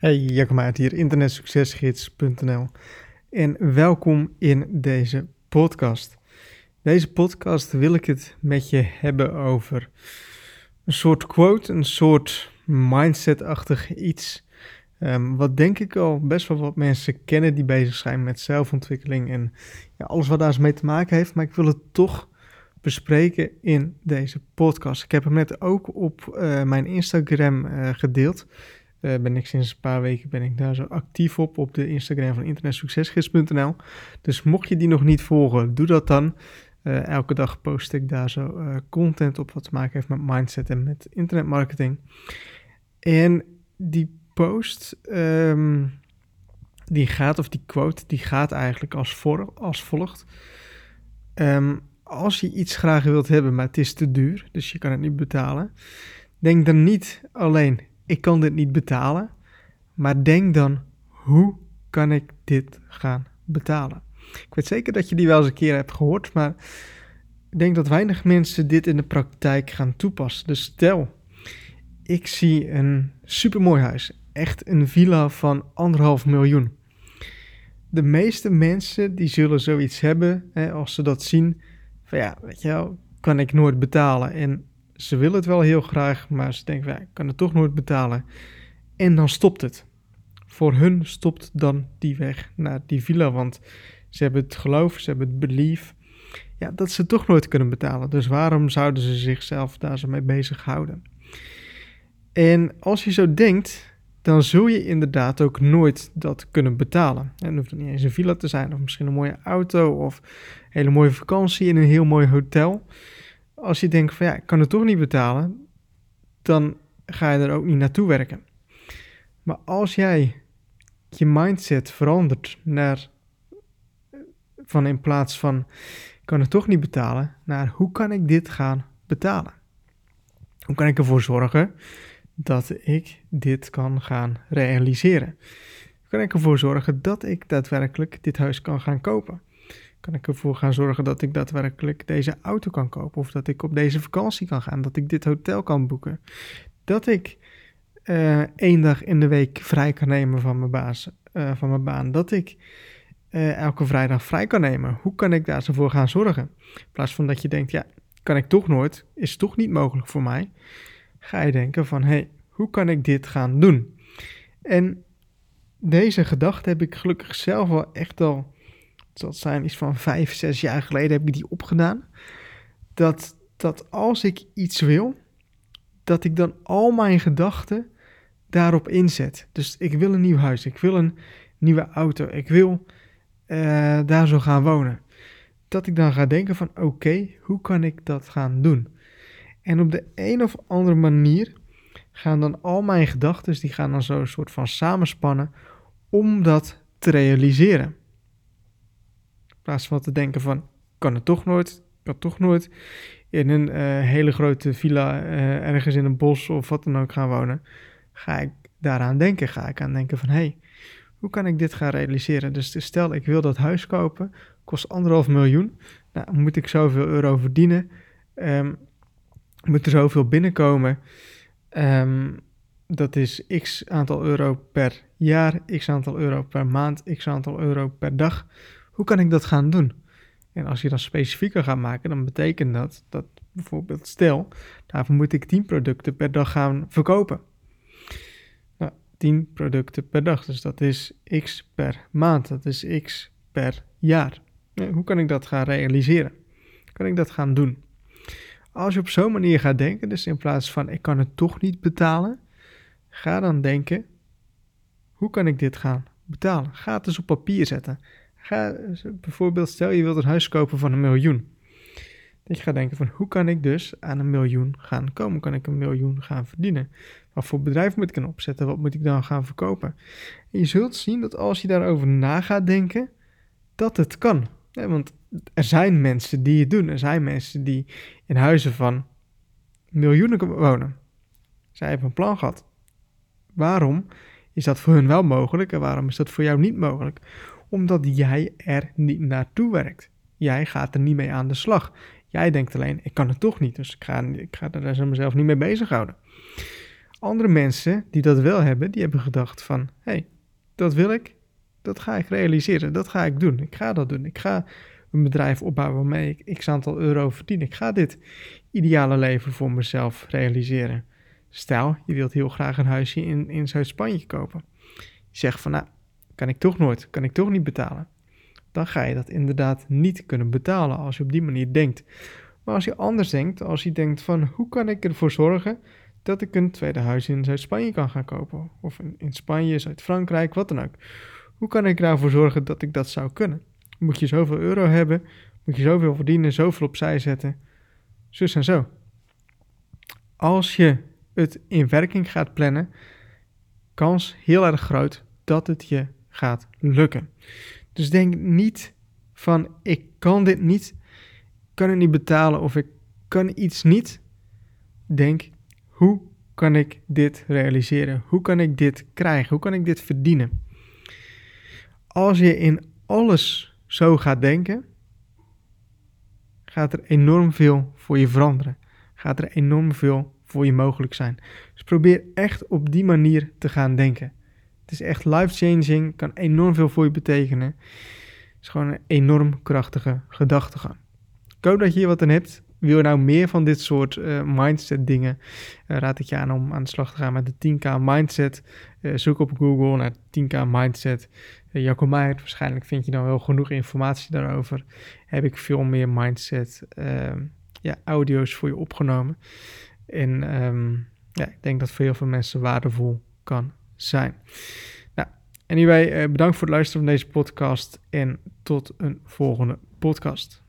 Hey, Jacob hier, internetsuccesgids.nl en welkom in deze podcast. Deze podcast wil ik het met je hebben over een soort quote, een soort mindset-achtig iets. Um, wat denk ik al best wel wat mensen kennen die bezig zijn met zelfontwikkeling en ja, alles wat daar mee te maken heeft. Maar ik wil het toch bespreken in deze podcast. Ik heb hem net ook op uh, mijn Instagram uh, gedeeld. Uh, ben ik sinds een paar weken ben ik daar zo actief op op de Instagram van internetsuccesgids.nl. Dus mocht je die nog niet volgen, doe dat dan. Uh, elke dag post ik daar zo uh, content op wat te maken heeft met mindset en met internetmarketing. En die post, um, die gaat, of die quote, die gaat eigenlijk als, voor, als volgt. Um, als je iets graag wilt hebben, maar het is te duur, dus je kan het niet betalen, denk dan niet alleen ik kan dit niet betalen. Maar denk dan, hoe kan ik dit gaan betalen? Ik weet zeker dat je die wel eens een keer hebt gehoord, maar ik denk dat weinig mensen dit in de praktijk gaan toepassen. Dus stel, ik zie een supermooi huis, echt een villa van anderhalf miljoen. De meeste mensen die zullen zoiets hebben, hè, als ze dat zien, van ja, weet je wel, kan ik nooit betalen. En ze willen het wel heel graag, maar ze denken, ik kan het toch nooit betalen. En dan stopt het. Voor hun stopt dan die weg naar die villa, want ze hebben het geloof, ze hebben het belief, ja, dat ze het toch nooit kunnen betalen. Dus waarom zouden ze zichzelf daar zo mee bezighouden? En als je zo denkt, dan zul je inderdaad ook nooit dat kunnen betalen. En hoeft niet eens een villa te zijn, of misschien een mooie auto, of een hele mooie vakantie in een heel mooi hotel als je denkt van ja, ik kan het toch niet betalen, dan ga je er ook niet naartoe werken. Maar als jij je mindset verandert naar van in plaats van ik kan het toch niet betalen, naar hoe kan ik dit gaan betalen? Hoe kan ik ervoor zorgen dat ik dit kan gaan realiseren? Hoe kan ik ervoor zorgen dat ik daadwerkelijk dit huis kan gaan kopen? Kan ik ervoor gaan zorgen dat ik daadwerkelijk deze auto kan kopen. Of dat ik op deze vakantie kan gaan. Dat ik dit hotel kan boeken. Dat ik uh, één dag in de week vrij kan nemen van mijn, baas, uh, van mijn baan. Dat ik uh, elke vrijdag vrij kan nemen. Hoe kan ik daar zo voor gaan zorgen? In plaats van dat je denkt, ja, kan ik toch nooit. Is toch niet mogelijk voor mij. Ga je denken van, hé, hey, hoe kan ik dit gaan doen? En deze gedachte heb ik gelukkig zelf wel echt al dat zijn iets van vijf, zes jaar geleden heb ik die opgedaan. Dat, dat als ik iets wil, dat ik dan al mijn gedachten daarop inzet. Dus ik wil een nieuw huis, ik wil een nieuwe auto, ik wil uh, daar zo gaan wonen. Dat ik dan ga denken van oké, hoe kan ik dat gaan doen? En op de een of andere manier gaan dan al mijn gedachten, die gaan dan zo een soort van samenspannen om dat te realiseren plaats van te denken van, kan het toch nooit, kan toch nooit in een uh, hele grote villa uh, ergens in een bos of wat dan ook gaan wonen, ga ik daaraan denken. Ga ik aan denken van, hé, hey, hoe kan ik dit gaan realiseren? Dus stel, ik wil dat huis kopen, kost anderhalf miljoen. Nou, moet ik zoveel euro verdienen? Um, moet er zoveel binnenkomen? Um, dat is x aantal euro per jaar, x aantal euro per maand, x aantal euro per dag. Hoe kan ik dat gaan doen? En als je dan specifieker gaat maken, dan betekent dat dat bijvoorbeeld, stel, daarvoor moet ik 10 producten per dag gaan verkopen. Nou, 10 producten per dag, dus dat is x per maand, dat is x per jaar. hoe kan ik dat gaan realiseren? Kan ik dat gaan doen? Als je op zo'n manier gaat denken, dus in plaats van ik kan het toch niet betalen, ga dan denken, hoe kan ik dit gaan betalen? Ga het eens op papier zetten. Ga bijvoorbeeld, stel je wilt een huis kopen van een miljoen. Dat je gaat denken van hoe kan ik dus aan een miljoen gaan komen? Kan ik een miljoen gaan verdienen? Wat voor bedrijf moet ik dan opzetten? Wat moet ik dan gaan verkopen? En je zult zien dat als je daarover na gaat denken, dat het kan. want er zijn mensen die het doen. Er zijn mensen die in huizen van miljoenen wonen. Zij hebben een plan gehad. Waarom is dat voor hun wel mogelijk en waarom is dat voor jou niet mogelijk? Omdat jij er niet naartoe werkt. Jij gaat er niet mee aan de slag. Jij denkt alleen, ik kan het toch niet, dus ik ga, ik ga er mezelf niet mee bezighouden. Andere mensen die dat wel hebben, die hebben gedacht van, hé, hey, dat wil ik, dat ga ik realiseren, dat ga ik doen. Ik ga dat doen. Ik ga een bedrijf opbouwen waarmee ik x aantal euro verdien. Ik ga dit ideale leven voor mezelf realiseren. Stel, je wilt heel graag een huisje in, in Zuid-Spanje kopen. Je zegt van, nou, kan ik toch nooit, kan ik toch niet betalen. Dan ga je dat inderdaad niet kunnen betalen als je op die manier denkt. Maar als je anders denkt, als je denkt van, hoe kan ik ervoor zorgen dat ik een tweede huis in Zuid-Spanje kan gaan kopen? Of in, Spanje, Zuid-Frankrijk, wat dan ook. Hoe kan ik ervoor zorgen dat ik dat zou kunnen? Moet je zoveel euro hebben? Moet je zoveel verdienen, zoveel opzij zetten? Zus en zo. Als je het in werking gaat plannen, kans heel erg groot dat het je gaat lukken. Dus denk niet van ik kan dit niet, kan het niet betalen of ik kan iets niet. Denk hoe kan ik dit realiseren? Hoe kan ik dit krijgen? Hoe kan ik dit verdienen? Als je in alles zo gaat denken, gaat er enorm veel voor je veranderen. Gaat er enorm veel voor je mogelijk zijn. Dus probeer echt op die manier te gaan denken. Het is echt life-changing, kan enorm veel voor je betekenen. Het is gewoon een enorm krachtige gedachtegang. Ik hoop dat je hier wat aan hebt. Wil je nou meer van dit soort uh, mindset dingen? Uh, raad ik je aan om aan de slag te gaan met de 10k mindset. Uh, zoek op Google naar 10k mindset. Uh, waarschijnlijk vind je dan wel genoeg informatie daarover. Heb ik veel meer mindset ehm, ja, audio's voor je opgenomen. En um, ja, ik denk dat voor heel veel mensen waardevol kan zijn. Nou, anyway, bedankt voor het luisteren van deze podcast en tot een volgende podcast.